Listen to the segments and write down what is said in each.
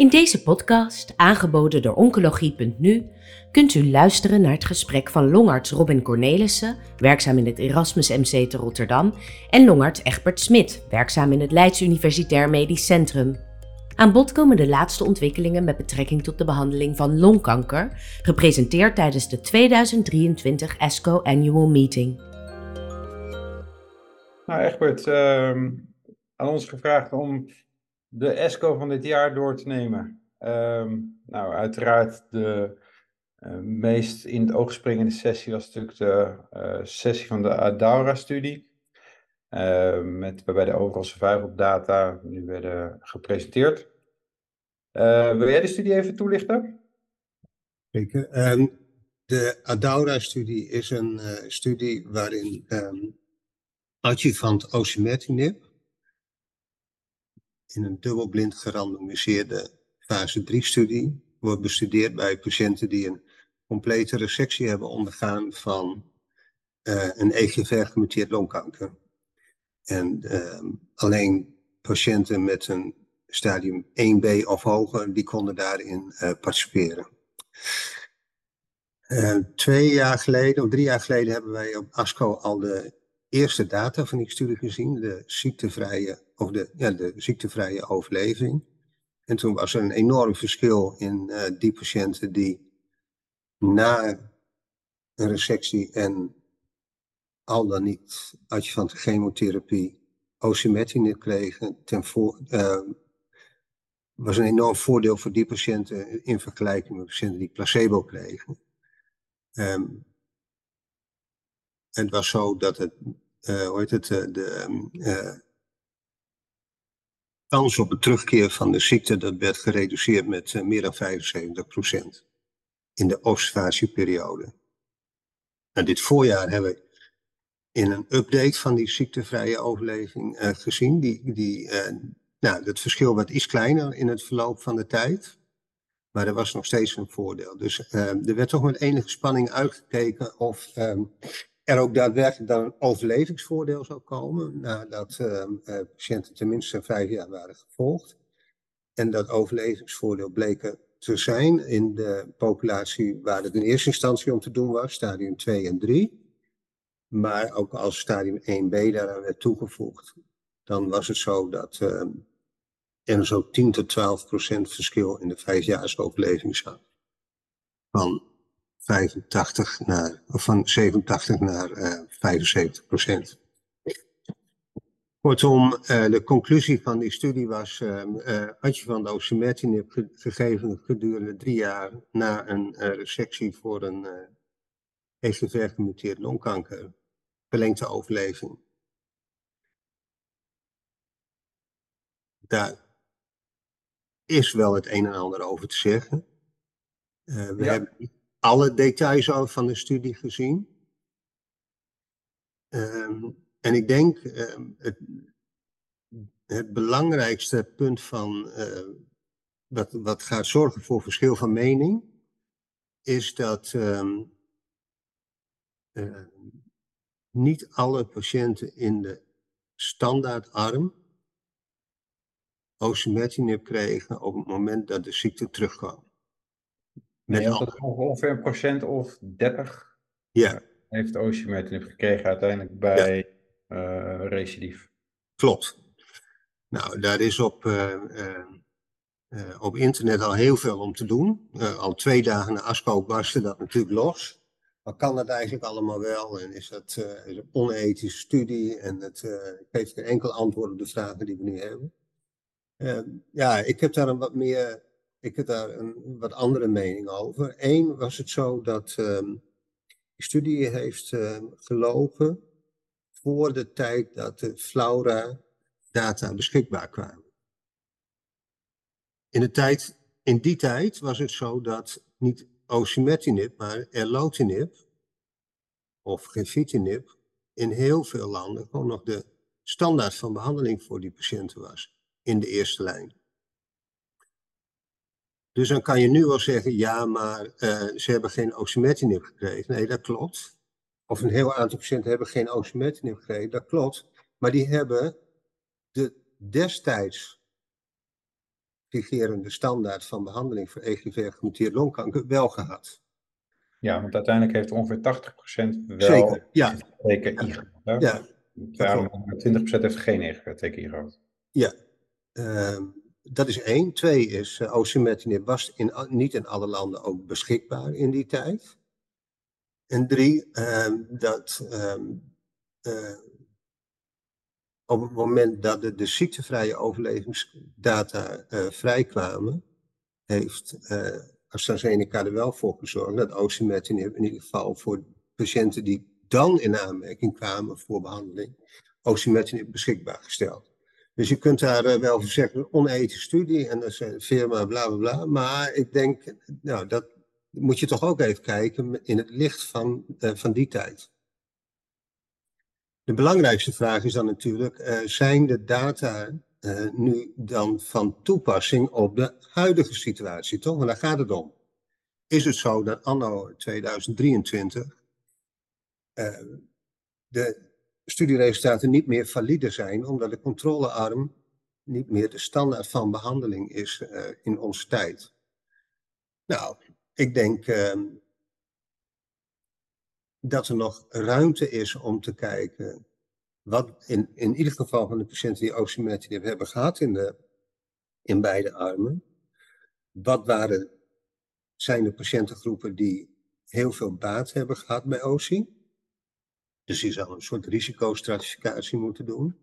In deze podcast, aangeboden door Oncologie.nu, kunt u luisteren naar het gesprek van longarts Robin Cornelissen, werkzaam in het Erasmus MC te Rotterdam, en longarts Egbert Smit, werkzaam in het Leids Universitair Medisch Centrum. Aan bod komen de laatste ontwikkelingen met betrekking tot de behandeling van longkanker, gepresenteerd tijdens de 2023 ESCO Annual Meeting. Nou, Egbert, ehm, aan ons gevraagd om de ESCO van dit jaar door te nemen. Ehm, nou, uiteraard de uh, meest in het oog springende sessie was natuurlijk de uh, sessie van de Adaura-studie. Uh, met, waarbij de overal survival data nu werden gepresenteerd. wil jij de studie even toelichten? Zeker. Um, de Adaura-studie is een studie waarin um, adjuvant osimertinib in een dubbelblind gerandomiseerde fase 3-studie wordt bestudeerd bij patiënten die een complete resectie hebben ondergaan van uh, een EGFR-gemuteerd longkanker. En uh, alleen patiënten met een stadium 1b of hoger, die konden daarin uh, participeren. twee jaar geleden, of drie jaar geleden, hebben wij op ASCO al de eerste data van die studie gezien, de ziektevrije, of de, ja, de ziektevrije overleving. En toen was er een enorm verschil in uh, die patiënten die na een resectie en al dan niet adjuvante chemotherapie osimertinib kregen, ten voor, uh, was een enorm voordeel voor die patiënten in vergelijking met patiënten die placebo kregen. Um, het was zo dat het, uh, hoe heet het, de uh, kans op het terugkeer van de ziekte, dat werd gereduceerd met uh, meer dan 75% in de observatieperiode. Nou, dit voorjaar hebben we in een update van die ziektevrije overleving gezien. Die, die, nou, het verschil werd iets kleiner in het verloop van de tijd. Maar er was nog steeds een voordeel. Dus er werd toch met enige spanning uitgekeken of um, er ook daadwerkelijk dan een overlevingsvoordeel zou komen nadat uh, patiënten tenminste vijf jaar waren gevolgd. En dat overlevingsvoordeel bleek te zijn in de populatie waar het in eerste instantie om te doen was, stadium 2 en 3. Maar ook als stadium 1b daaraan werd toegevoegd, dan was het zo dat uh, er zo 10 tot 12 procent verschil in de vijfjaarsoverleving zat. Van 85 naar, of van 87 naar uh, 75 procent. Kortom, uh, de conclusie van die studie was, uh, uh, adjuvant osimertinib ge gegeven gedurende drie jaar na een resectie voor een uh, EGFR-gemuteerd longkanker, verlengde overleving. Daar is wel het een en ander over te zeggen. we ja. hebben alle details al van de studie gezien. Um, en ik denk um, het, het, belangrijkste punt van uh, wat, wat gaat zorgen voor verschil van mening, is dat uh, niet alle patiënten in de standaardarm osimertinib kregen op het moment dat de ziekte terugkwam. Nee, dat ongeveer een procent of 30 ja. heeft osimertinib gekregen uiteindelijk bij ja. uh, recidief. Klopt. Nou, daar is op, uh, uh, op internet al heel veel om te doen. al twee dagen na ASCO barstte dat natuurlijk los. Maar kan dat eigenlijk allemaal wel? En is dat is een onethische studie? En het geeft geen enkel antwoord op de vragen die we nu hebben. ja, ik heb daar een wat meer ik heb daar een wat andere mening over. Eén was het zo dat um, die studie heeft um, gelopen voor de tijd dat de Flaura data beschikbaar kwamen. In, de tijd, in die tijd was het zo dat niet osimertinib, maar erlotinib of gefitinib in heel veel landen gewoon nog de standaard van behandeling voor die patiënten was in de eerste lijn. Dus dan kan je nu wel zeggen, ja, maar uh, ze hebben geen osimertinib gekregen. Nee, dat klopt. Of een heel aantal patiënten hebben geen osimertinib gekregen, dat klopt. Maar die hebben de destijds vigerende standaard van behandeling voor EGFR-gemuteerd longkanker wel gehad. Ja, want uiteindelijk heeft ongeveer 80% wel Zeker, ja. TKI gehad. hè? Ja, Terwijl 20% heeft geen EGFR-TKI gehad. ja. Ehm, dat is één. Twee is, uh, osimertinib was in, niet in alle landen ook beschikbaar in die tijd. En drie, ehm, dat ehm, eh, op het moment dat de, ziektevrije overlevingsdata eh, vrijkwamen, heeft AstraZeneca er wel voor gezorgd dat osimertinib in ieder geval voor patiënten die dan in aanmerking kwamen voor behandeling, osimertinib beschikbaar gesteld. Dus je kunt daar eh, wel voor zeggen, onethische studie en dat is een firma, bla bla bla. Maar ik denk, nou, dat moet je toch ook even kijken in het licht van, eh, van die tijd. De belangrijkste vraag is dan natuurlijk, eh, zijn de data eh, nu dan van toepassing op de huidige situatie, toch? Want daar gaat het om. Is het zo dat anno 2023 eh, de studieresultaten niet meer valide zijn, omdat de controlearm niet meer de standaard van behandeling is eh, in onze tijd? Nou, ik denk ehm, dat er nog ruimte is om te kijken wat in, in ieder geval van de patiënten die osimertinib hebben gehad in, de, in beide armen, wat waren, zijn de patiëntengroepen die heel veel baat hebben gehad bij OSI? Dus je zou een soort risicostratificatie moeten doen.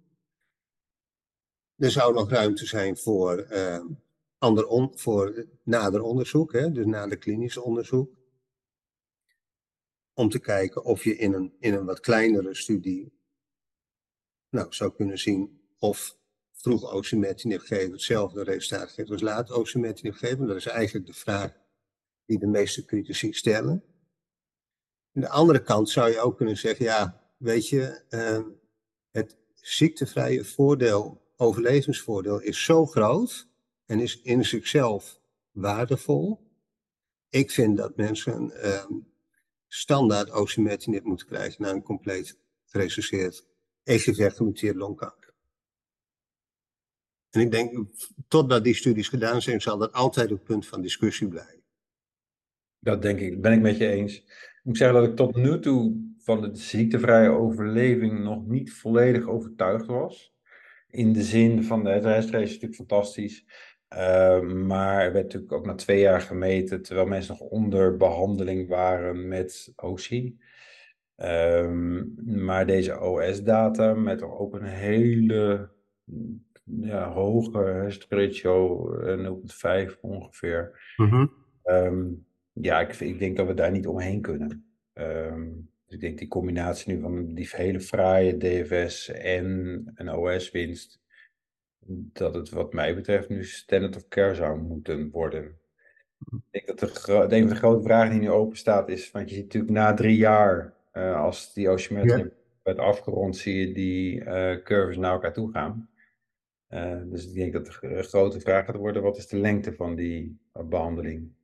Er zou nog ruimte zijn voor, eh, ander on, voor nader onderzoek, hè, dus nader klinisch onderzoek. Om te kijken of je in een, in een wat kleinere studie nou, zou kunnen zien of vroeg osimertinib geven hetzelfde resultaat geeft als laat osimertinib geven. Dat is eigenlijk de vraag die de meeste critici stellen. Aan de andere kant zou je ook kunnen zeggen, ja, weet je, eh, het ziektevrije voordeel, overlevingsvoordeel is zo groot en is in zichzelf waardevol. Ik vind dat mensen eh, standaard osimertinib moeten krijgen na een compleet gerecenseerd EGFR-gemuteerd longkanker. En ik denk, totdat die studies gedaan zijn, zal dat altijd een punt van discussie blijven. Dat denk ik, ben ik met je eens. Ik moet zeggen dat ik tot nu toe van de ziektevrije overleving nog niet volledig overtuigd was. In de zin van de restrace is natuurlijk fantastisch. Uh, maar er werd natuurlijk ook na twee jaar gemeten, terwijl mensen nog onder behandeling waren met OC. Um, maar deze OS-data met ook een hele ja, hoge ratio, 0,5 ongeveer. Mm -hmm. um, ja, ik, ik, denk dat we daar niet omheen kunnen. Um, dus ik denk die combinatie nu van die hele fraaie DFS en een OS-winst, dat het wat mij betreft nu standard of care zou moeten worden. Ik denk dat de, een van de grote vragen die nu open staat is, want je ziet natuurlijk na drie jaar, uh, als die Ocean ja. werd afgerond, zie je die uh, curves naar elkaar toe gaan. Uh, dus ik denk dat de grote vraag gaat worden, wat is de lengte van die behandeling?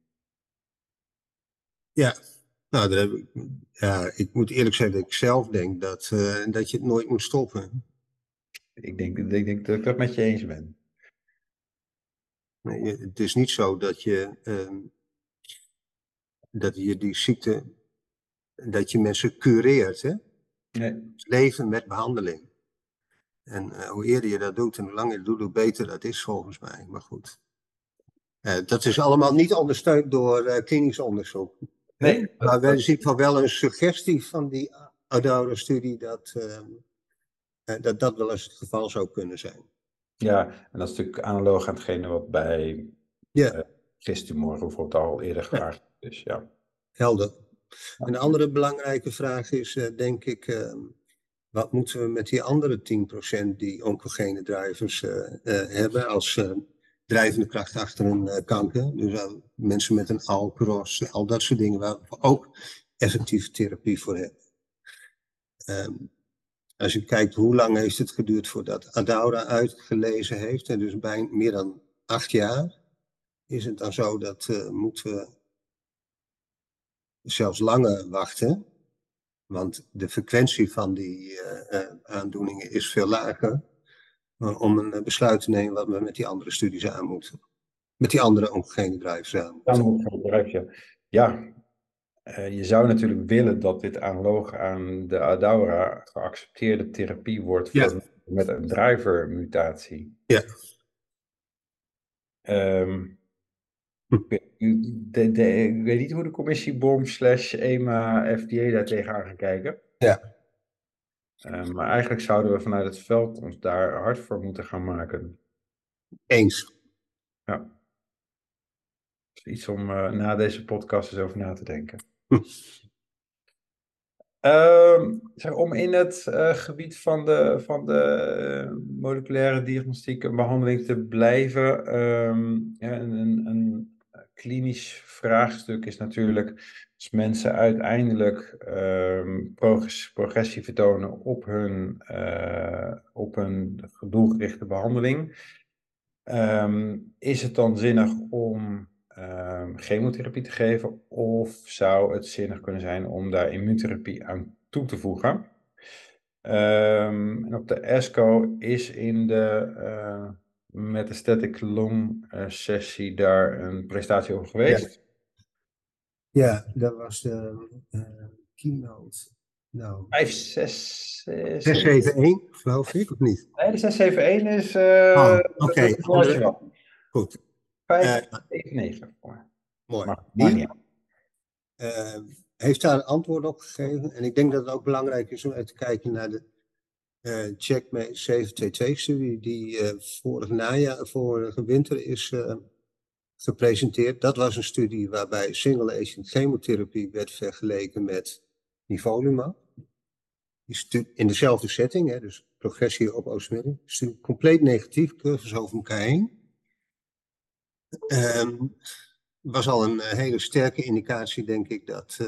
Ja, nou, daar heb ik, ja, ik moet eerlijk zeggen dat ik zelf denk dat, uh, dat je het nooit moet stoppen. Ik denk, ik denk dat ik dat met je eens ben. Nee, het is niet zo dat je, uh, dat je die ziekte, dat je mensen cureert, hè? Nee. Leven met behandeling. En uh, hoe eerder je dat doet en hoe langer je dat doet, hoe beter dat is volgens mij. Maar goed. Uh, dat is allemaal niet ondersteund door klinisch onderzoek. Nee. Maar we zien van wel een suggestie van die Adouro-studie dat, dat dat wel eens het geval zou kunnen zijn. Ja, en dat is natuurlijk analoog aan hetgene wat bij ja. uh, bijvoorbeeld al eerder gevraagd ja. is. Ja. Helder. Een andere belangrijke vraag is, uh, denk ik, uh, wat moeten we met die andere 10% die oncogene drivers hebben als drijvende kracht achter een kanker? Dus mensen met een alkros, al dat soort dingen waar we ook effectieve therapie voor hebben. Um, als je kijkt hoe lang heeft het geduurd voordat Adaura uitgelezen heeft, en dus bijna meer dan acht jaar, is het dan zo dat uh, moeten we zelfs langer wachten. Want de frequentie van die uh, aandoeningen is veel lager. Om een besluit te nemen wat we met die andere studies aan moeten. Met die andere oncogene drive samen. Ja, ja. Uh, je zou natuurlijk willen dat dit analoog aan de Adaura geaccepteerde therapie wordt voor, met een driver-mutatie. Ja. Um, de, de, ik weet niet hoe de commissie BOM slash EMA FDA daar tegenaan gaan kijken. Ja. Uh, maar eigenlijk zouden we vanuit het veld ons daar hard voor moeten gaan maken. Eens. Ja. Dus iets om uh, na deze podcast eens over na te denken. Hm. Uh, zeg, om in het uh, gebied van de, van de moleculaire diagnostiek en behandeling te blijven, um, ja, een, een, klinisch vraagstuk is natuurlijk als mensen uiteindelijk um, progressie vertonen op hun, uh, op hun doelgerichte behandeling. Um, is het dan zinnig om um, chemotherapie te geven of zou het zinnig kunnen zijn om daar immuuntherapie aan toe te voegen? en op de ESCO is in de uh, metastatic lung uh, sessie daar een presentatie over geweest. Ja, ja dat was de uh, keynote. Nou, 5, 6, 6, 671, geloof ik, of niet? Nee, de 671 is. Uh, oh, Oké, okay. goed. 579. Uh, mooi. Maar, uh, heeft daar een antwoord op gegeven. En ik denk dat het ook belangrijk is om even te kijken naar de uh, Checkmate 722-studie die uh, vorig najaar, vorige winter is uh, gepresenteerd. Dat was een studie waarbij single-agent chemotherapie werd vergeleken met nivolumab. In dezelfde setting, hè, dus progressie op osimerting. Studie compleet negatief, curves over elkaar heen. Um, was al een hele sterke indicatie, denk ik, dat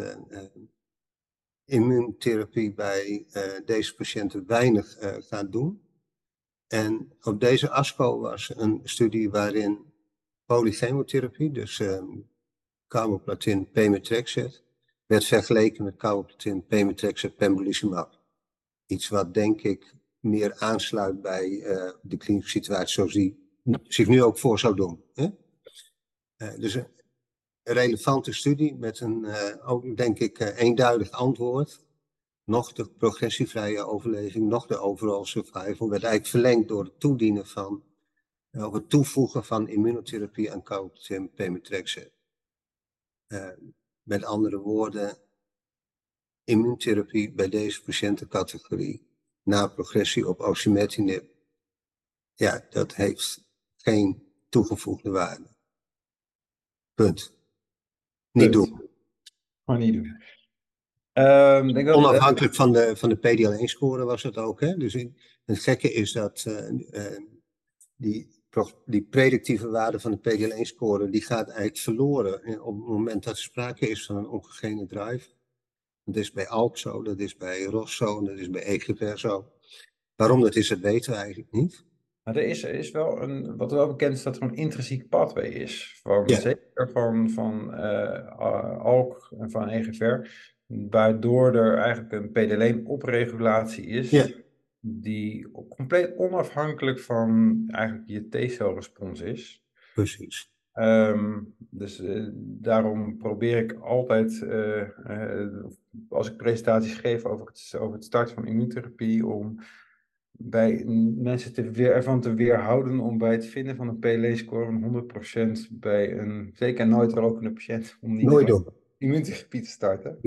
immuuntherapie bij uh, deze patiënten weinig uh, gaat doen. En op deze ASCO was een studie waarin polychemotherapie, dus um, carboplatin pemetrexed, werd vergeleken met carboplatin pemetrexed pembrolizumab. Iets wat denk ik meer aansluit bij uh, de klinische situatie zoals die zich nu ook voor zou doen. Hè? dus relevante studie met een, uh, ook denk ik, uh, eenduidig antwoord. Nog de progressievrije overleving, nog de overall survival werd eigenlijk verlengd door het toedienen van, uh, of het toevoegen van immunotherapie aan carboplatin pemetrexed. met andere woorden, immuuntherapie bij deze patiëntencategorie na progressie op osimertinib, ja, dat heeft geen toegevoegde waarde. Punt. Niet doen. Gewoon niet doen. Um, denk dat Onafhankelijk van de, van de PDL1-score was het ook. Hè? Dus in, het gekke is dat uh, uh, die, die predictieve waarde van de PDL1-score, die gaat eigenlijk verloren op het moment dat er sprake is van een oncogene drive. Dat is bij ALK zo, dat is bij ROS zo, dat is bij EGFR zo. Waarom dat is, dat weten we eigenlijk niet. Maar er is, er is wel een, wat wel bekend is, dat er een intrinsiek pathway is. Van, Zeker van, van uh, ALK en van EGFR. Waardoor er eigenlijk een PD-L1-opregulatie is. Die compleet onafhankelijk van eigenlijk je T-celrespons is. Precies. Um, dus uh, daarom probeer ik altijd, uh, uh, als ik presentaties geef over het, over het starten van immuuntherapie, om bij mensen te weer, ervan te weerhouden om bij het vinden van een PLE-score van 100% bij een zeker nooit rokende patiënt om niet nooit doen. immuuntherapie te starten.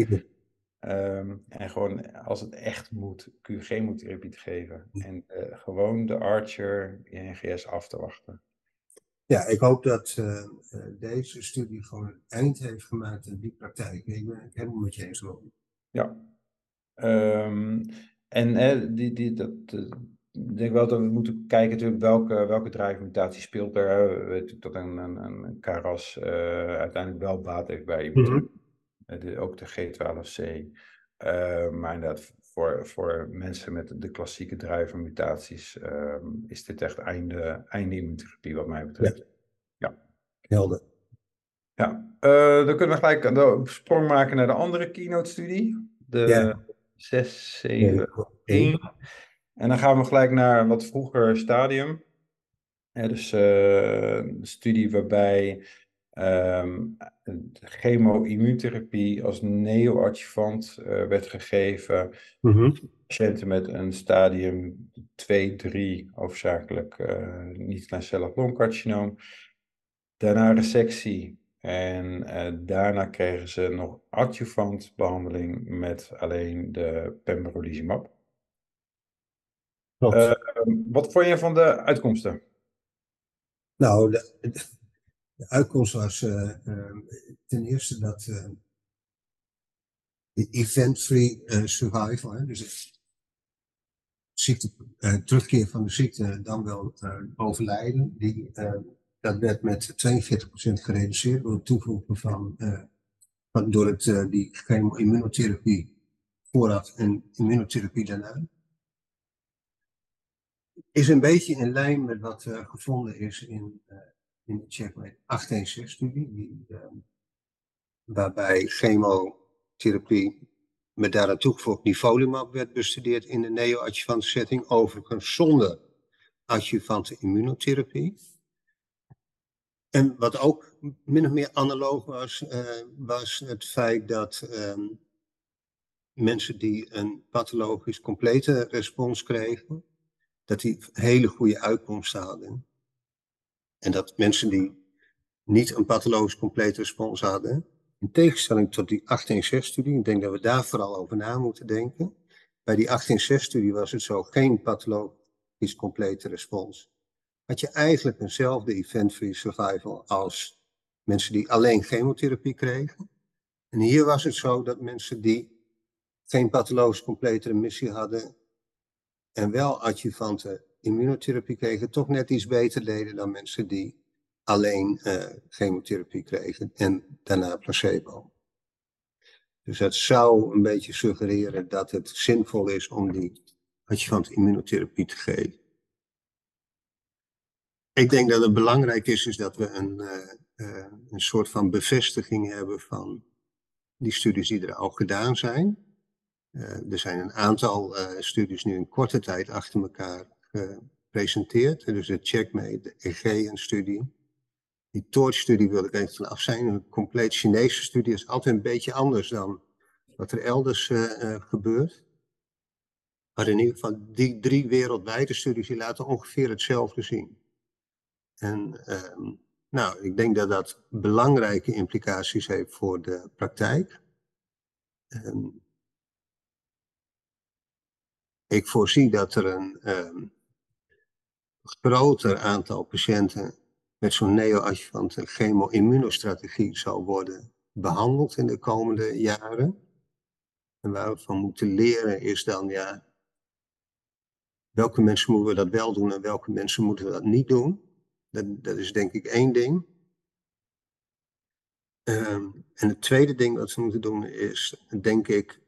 Um, en gewoon als het echt moet, Q-chemotherapie te geven. En uh, gewoon de Archer INGS af te wachten. Ja, ik hoop dat uh, deze studie gewoon een eind heeft gemaakt in die praktijk. Ik ben het helemaal met je eens. Ja. Um, en hè, die, die, dat, uh, ik denk wel dat we moeten kijken natuurlijk welke, welke speelt er. We weten dat een, een, een KRAS uh, uiteindelijk wel baat heeft bij mm -hmm. de, ook de G12C. Uh, maar inderdaad, voor, voor mensen met de klassieke drijvermutaties is dit echt einde, einde immunotherapie wat mij betreft. Ja. ja. Helder. Ja, dan kunnen we gelijk een sprong maken naar de andere keynote-studie. De, ja. 6, 7, 1. En dan gaan we gelijk naar een wat vroeger stadium. dus uh, een studie waarbij um, chemo-immuuntherapie als neoadjuvant uh, werd gegeven. Mm -hmm. Patiënten met een stadium 2, 3, hoofdzakelijk uh, niet-kleincellig longcarcinoom. Daarna resectie en daarna kregen ze nog adjuvant behandeling met alleen de pembrolizumab. wat vond je van de uitkomsten? Nou, de, de uitkomst was uh, uh, ten eerste dat uh, de event-free survival, hè, dus ziekte, terugkeer van de ziekte, dan wel overlijden, die, dat werd met 42% gereduceerd door het toevoegen van, van door het, die chemo-immunotherapie vooraf en immunotherapie daarna is een beetje in lijn met wat uh, gevonden is in, in de checkmate 816-studie, die, uh, waarbij chemotherapie met daaraan toegevoegd nivolumab werd bestudeerd in de neo-adjuvante setting, overigens zonder adjuvante immunotherapie. En wat ook min of meer analoog was, was het feit dat um, mensen die een pathologisch complete respons kregen, dat die hele goede uitkomsten hadden. En dat mensen die niet een pathologisch complete respons hadden, in tegenstelling tot die 816-studie, ik denk dat we daar vooral over na moeten denken. Bij die 816-studie was het zo, geen pathologisch complete respons. Had je eigenlijk eenzelfde event-free survival als mensen die alleen chemotherapie kregen. En hier was het zo dat mensen die geen pathologisch complete remissie hadden, en wel adjuvante immunotherapie kregen, toch net iets beter deden dan mensen die alleen uh, chemotherapie kregen en daarna placebo. Dus dat zou een beetje suggereren dat het zinvol is om die adjuvante immunotherapie te geven. Ik denk dat het belangrijk is, is dat we een, uh, uh, een soort van bevestiging hebben van die studies die er al gedaan zijn. Uh, er zijn een aantal studies nu in korte tijd achter elkaar gepresenteerd. Dus de Checkmate, de EG-studie. Die TORCH-studie wil ik even van af zijn. Een compleet Chinese studie is altijd een beetje anders dan wat er elders gebeurt. Maar in ieder geval, die drie wereldwijde studies die laten ongeveer hetzelfde zien. En ehm, nou, ik denk dat dat belangrijke implicaties heeft voor de praktijk. Um, ik voorzie dat er een um, groter aantal patiënten met zo'n neoadjuvante chemo-immunostrategie zal worden behandeld in de komende jaren. En waar we van moeten leren is dan, ja, welke mensen moeten we dat wel doen en welke mensen moeten we dat niet doen. Dat, dat is denk ik één ding. Um, en het tweede ding wat we moeten doen is, denk ik,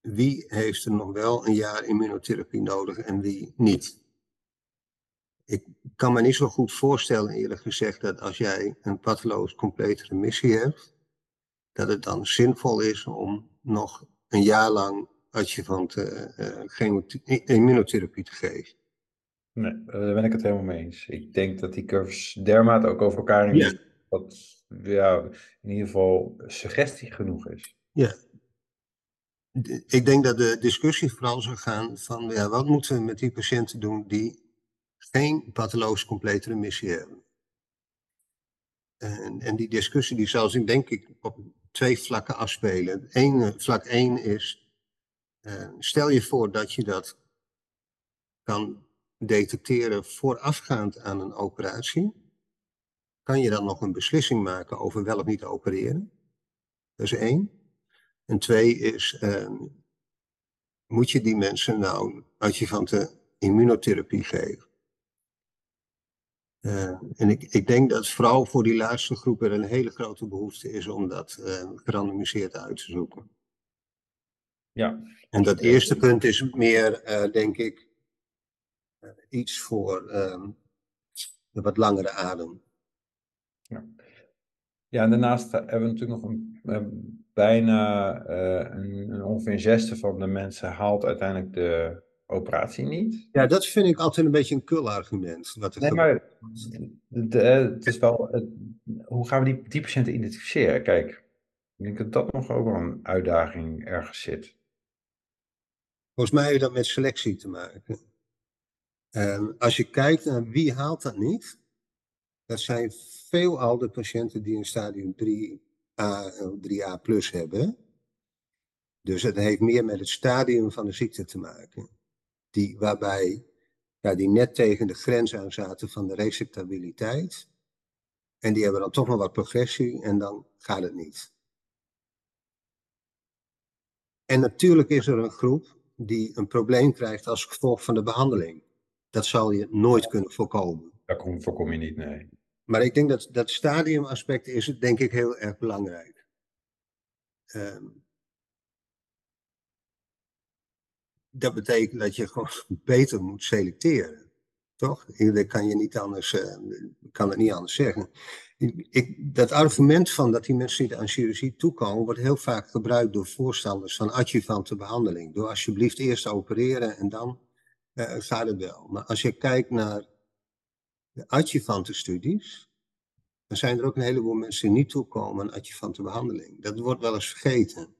wie heeft er nog wel een jaar immunotherapie nodig en wie niet. Ik kan me niet zo goed voorstellen, eerlijk gezegd, dat als jij een pathologisch complete remissie hebt, dat het dan zinvol is om nog een jaar lang adjuvante uh, immunotherapie te geven. Nee, daar ben ik het helemaal mee eens. Ik denk dat die curves dermate ook over elkaar heen ja. dat ja, in ieder geval suggestie genoeg is. Ja, ik denk dat de discussie vooral zou gaan van ja, wat moeten we met die patiënten doen die geen pathologisch complete remissie hebben. En, en die discussie die zal zich denk ik op twee vlakken afspelen. Eén, vlak 1 is, uh, stel je voor dat je dat kan detecteren voorafgaand aan een operatie. Kan je dan nog een beslissing maken over wel of niet opereren? Dat is één. En twee is, uh, moet je die mensen nou adjuvante immunotherapie geven? Uh, en ik, ik denk dat vooral voor die laatste groep er een hele grote behoefte is om dat uh, gerandomiseerd uit te zoeken. Ja. En dat eerste punt is meer, uh, denk ik, iets voor ehm, de wat langere adem. Ja. Ja, en daarnaast hebben we natuurlijk nog een, bijna uh, een, een ongeveer een zesde van de mensen haalt uiteindelijk de operatie niet. Ja, dat vind ik altijd een beetje een kul argument. Wat Nee, maar het, eh, het is wel, het- hoe gaan we die, die patiënten identificeren? Kijk, ik denk dat dat nog ook wel een uitdaging ergens zit. Volgens mij heeft dat met selectie te maken. En als je kijkt naar wie haalt dat niet, dat zijn veelal de patiënten die een stadium 3A of 3A plus hebben. Dus het heeft meer met het stadium van de ziekte te maken. Die, waarbij ja, die net tegen de grens aan zaten van de receptabiliteit. En die hebben dan toch nog wat progressie en dan gaat het niet. En natuurlijk is er een groep die een probleem krijgt als gevolg van de behandeling. Dat zal je nooit kunnen voorkomen. Kom, voorkom je niet, nee. Maar ik denk dat dat stadiumaspect is denk ik heel erg belangrijk. Ehm, dat betekent dat je gewoon beter moet selecteren. Toch? Dat kan je niet anders, eh, ik kan het niet anders zeggen. Ik, ik- dat argument van dat die mensen niet aan chirurgie toekomen, wordt heel vaak gebruikt door voorstanders van adjuvante behandeling. Door alsjeblieft eerst opereren en dan het wel. Maar als je kijkt naar de adjuvante studies, dan zijn er ook een heleboel mensen die niet toekomen aan adjuvante behandeling. Dat wordt wel eens vergeten.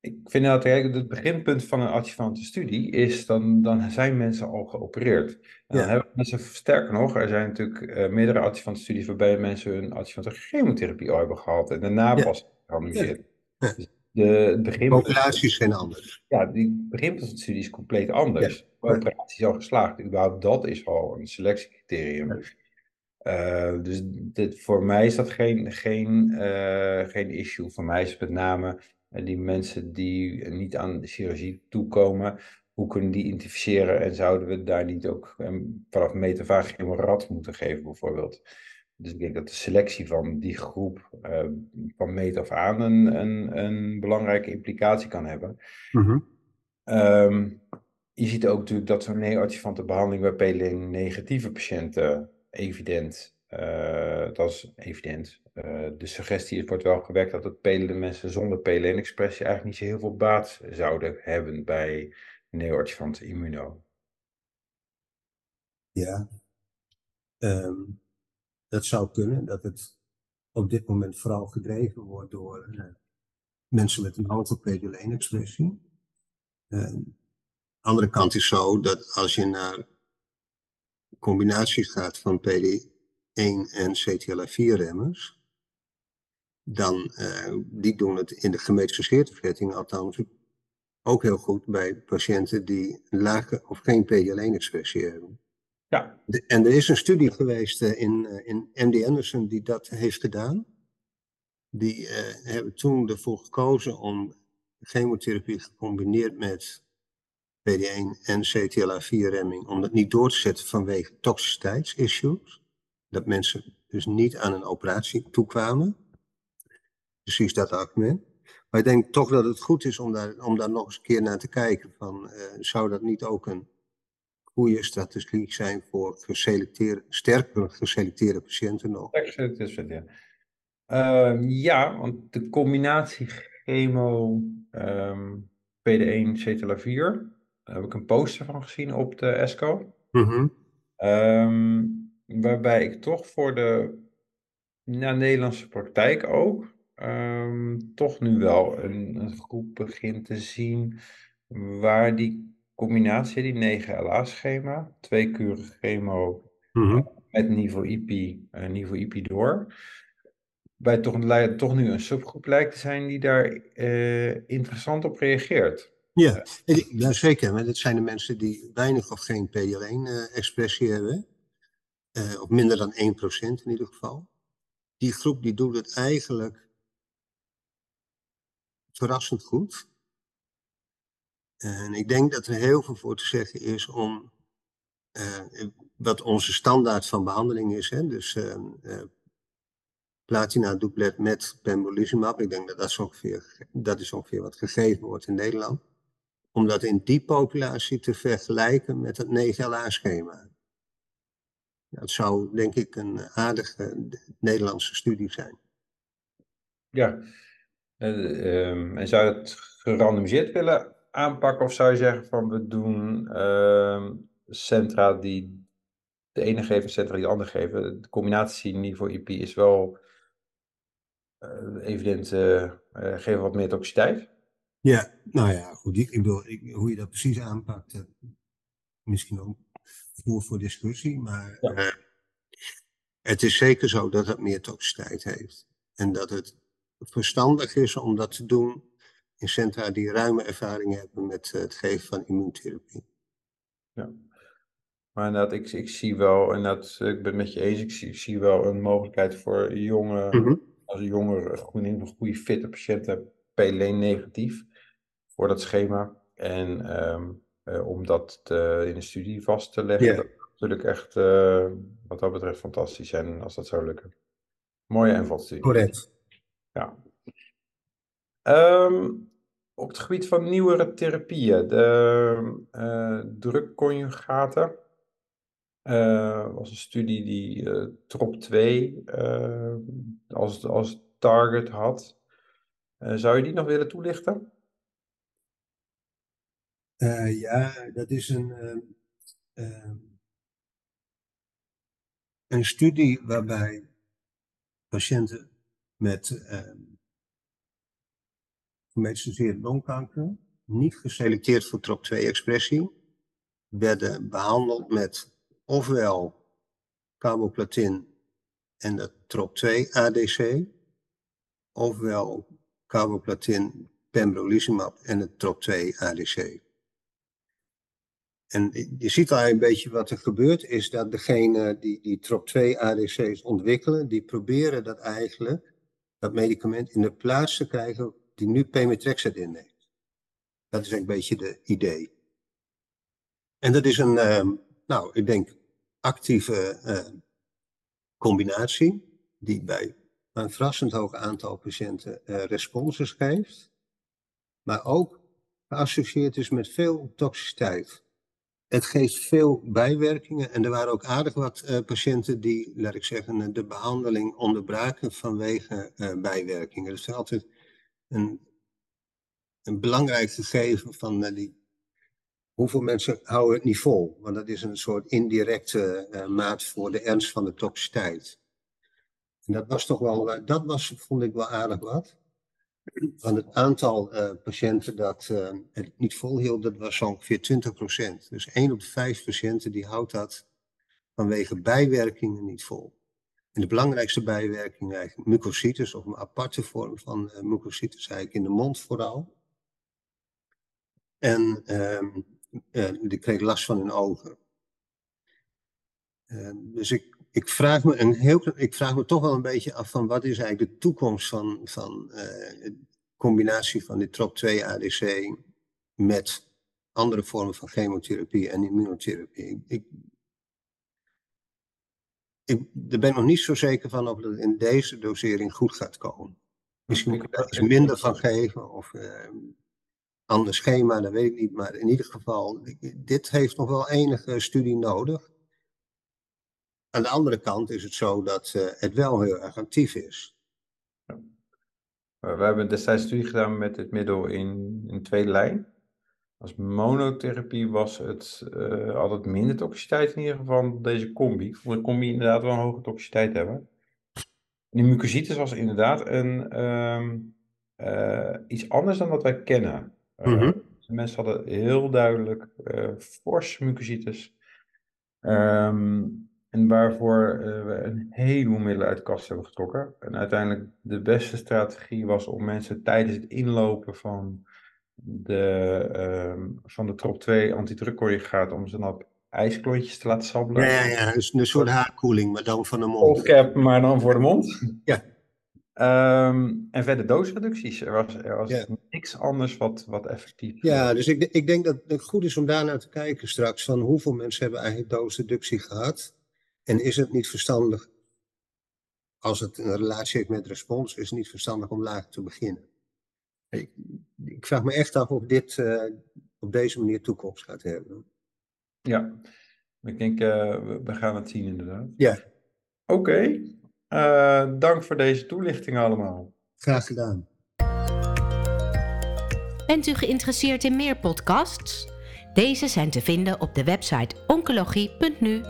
Ik vind dat kijk, het beginpunt van een adjuvante studie is, dan, dan zijn mensen al geopereerd. En dan Ja. hebben mensen, sterker nog, er zijn natuurlijk eh, meerdere adjuvante studies waarbij mensen hun adjuvante chemotherapie al hebben gehad en daarna Ja. pas gerandomiseerd. Ja. Dus de, het Populaties zijn anders. ja, die beginpunt van de studie is compleet anders. De operatie is al geslaagd, überhaupt dat is al een selectiecriterium. Eh, dus dit, voor mij is dat geen, geen, eh, geen issue. Voor mij is het met name eh, die mensen die niet aan de chirurgie toekomen, hoe kunnen die identificeren en zouden we daar niet ook vanaf meet af aan geen rat moeten geven bijvoorbeeld. Dus ik denk dat de selectie van die groep eh, van meet af aan een, een, een belangrijke implicatie kan hebben. Ehm, je ziet ook natuurlijk dat zo'n neoadjuvante behandeling bij PLN-negatieve patiënten evident, eh, dat is evident. Eh, de suggestie wordt wel gewekt dat het PLN mensen zonder PLN-expressie eigenlijk niet zo heel veel baat zouden hebben bij neoadjuvante immuno. Ja. Ehm, dat zou kunnen, dat het op dit moment vooral gedreven wordt door eh, mensen met een hoge PD-1-expressie. Ehm, andere kant is zo dat als je naar combinaties gaat van PD1 en CTLA4-remmers, dan eh, die doen het in de gemetastaseerde vervetting althans ook heel goed bij patiënten die een lage of geen PD-1-expressie hebben. Ja, en er is een studie geweest eh, in, eh, in MD Anderson die dat heeft gedaan. Die eh, hebben toen ervoor gekozen om chemotherapie gecombineerd met PD1 en CTLA4-remming, om dat niet door te zetten vanwege toxiciteitsissues. Dat mensen dus niet aan een operatie toekwamen. Precies dat argument. Maar ik denk toch dat het goed is om daar, om daar nog eens een keer naar te kijken. Van, zou dat niet ook een goede strategie zijn voor geselecteerde, sterker geselecteerde patiënten nog? ja. Ehm, ja, want de combinatie chemo, ehm, PD1, CTLA4, daar heb ik een poster van gezien op de ESCO. Mhm. Ehm, waarbij ik toch voor de Nederlandse praktijk ook toch nu wel een, een groep begin te zien waar die combinatie, die 9LA-schema, twee kuren chemo Mhm. met niveau IP, eh, niveau IP door, bij toch, toch nu een subgroep lijkt te zijn die daar eh, interessant op reageert. Ja, ja, zeker. Maar dat zijn de mensen die weinig of geen PD-1-expressie hebben. eh, of minder dan 1% in ieder geval. Die groep die doet het eigenlijk verrassend goed. En ik denk dat er heel veel voor te zeggen is om eh, wat onze standaard van behandeling is. Hè? Dus eh, platina doublet met pembrolizumab. Ik denk dat dat ongeveer, dat is ongeveer wat gegeven wordt in Nederland. Om dat in die populatie te vergelijken met het 9LA-schema. Dat zou denk ik een aardige Nederlandse studie zijn. Ja, Eh, ehm, en zou je het gerandomiseerd willen aanpakken of zou je zeggen van we doen ehm, centra die de ene geven, centra die de andere geven. De combinatie niveau IP is wel uh, evident, uh, geven wat meer toxiciteit. Ja, nou ja, goed. Ik, ik bedoel, ik, hoe je dat precies aanpakt, misschien ook voor, voor discussie, maar ja. het is zeker zo dat het meer toxiciteit heeft. En dat het verstandig is om dat te doen in centra die ruime ervaring hebben met het geven van immuuntherapie. Ja. Maar inderdaad, ik, ik zie wel, en dat, ik ben het met je eens, ik zie, ik zie wel een mogelijkheid voor jonge, mm -hmm. als jonge, goede, goede fitte patiënten, PLN negatief, voor dat schema. En um, uh, om dat te, in de studie vast te leggen, yeah. dat is natuurlijk echt, uh, wat dat betreft, fantastisch zijn als dat zou lukken. Mooie invalstudie. Correct. Ja. Um, op het gebied van nieuwere therapieën, de uh, drukconjugaten, uh, was een studie die uh, TROP2 uh, als, als target had. zou je die nog willen toelichten? ja, dat is een, een studie waarbij patiënten met gemetastaseerde longkanker, niet geselecteerd voor TROP2-expressie, werden behandeld met ofwel carboplatin en de TROP2-ADC, ofwel carboplatin, pembrolizumab en het TROP2-ADC. En je ziet al een beetje wat er gebeurt, is dat degene die die TROP2-ADC's ontwikkelen, die proberen dat eigenlijk, dat medicament in de plaats te krijgen die nu Pemetrexed inneemt. Dat is een beetje de idee. En dat is een, uh, nou, ik denk, actieve uh, combinatie, die bij een verrassend hoog aantal patiënten uh, responses geeft, maar ook geassocieerd is met veel toxiciteit. Het geeft veel bijwerkingen en er waren ook aardig wat uh, patiënten die, laat ik zeggen, de behandeling onderbraken vanwege uh, bijwerkingen. Dus altijd een, een belangrijk gegeven van uh, die, hoeveel mensen houden het niet vol. Want dat is een soort indirecte uh, maat voor de ernst van de toxiciteit. En dat was toch wel, uh, dat was, vond ik wel aardig wat. Van het aantal patiënten dat het niet volhield, dat was ongeveer 20%. Dus 1 op de 5 patiënten die houdt dat vanwege bijwerkingen niet vol. De belangrijkste bijwerking eigenlijk mucositis, of een aparte vorm van uh, mucositis, eigenlijk in de mond vooral. En um, uh, die kreeg last van hun ogen. Uh, dus ik, ik, vraag me een heel, ik vraag me toch wel een beetje af van wat is eigenlijk de toekomst van, van de combinatie van die TROP2-ADC met andere vormen van chemotherapie en immunotherapie. Ik, ik, daar ben ik nog niet zo zeker van of dat in deze dosering goed gaat komen. Misschien moet ik daar iets minder van geven of uh, ander schema, dat weet ik niet. Maar in ieder geval, dit heeft nog wel enige studie nodig. Aan de andere kant is het zo dat uh, het wel heel erg actief is. Ja. We hebben destijds studie gedaan met dit middel in, in tweede lijn. Als monotherapie was het uh, altijd minder toxiciteit in ieder geval dan deze combi. Voor de combi inderdaad wel een hoge toxiciteit hebben. Die mucositis was inderdaad een, um, uh, iets anders dan wat wij kennen. Uh, mm -hmm. Mensen hadden heel duidelijk fors mucositis. Um, en waarvoor we een heleboel middelen uit de kast hebben getrokken. En uiteindelijk de beste strategie was om mensen tijdens het inlopen van de, uh, van de trop 2 antidrukconjugaat om ze op ijsklontjes te laten sabbelen. Ja, ja, ja. Dus een soort haarkoeling, maar dan van de mond. Maar dan voor de mond. Ja. Um, en verder doosreducties. Er was, er was ja. niks anders wat, wat effectief Ja, dus ik, ik denk dat het goed is om daarnaar te kijken straks. Van hoeveel mensen hebben eigenlijk doosreductie gehad. En is het niet verstandig, als het een relatie heeft met respons, is het niet verstandig om laag te beginnen. Ik, ik vraag me echt af of dit uh, op deze manier toekomst gaat hebben. Ja, ik denk, uh, we gaan het zien inderdaad. Ja. Oké, okay. uh, dank voor deze toelichting allemaal. Graag gedaan. Bent u geïnteresseerd in meer podcasts? Deze zijn te vinden op de website oncologie.nu.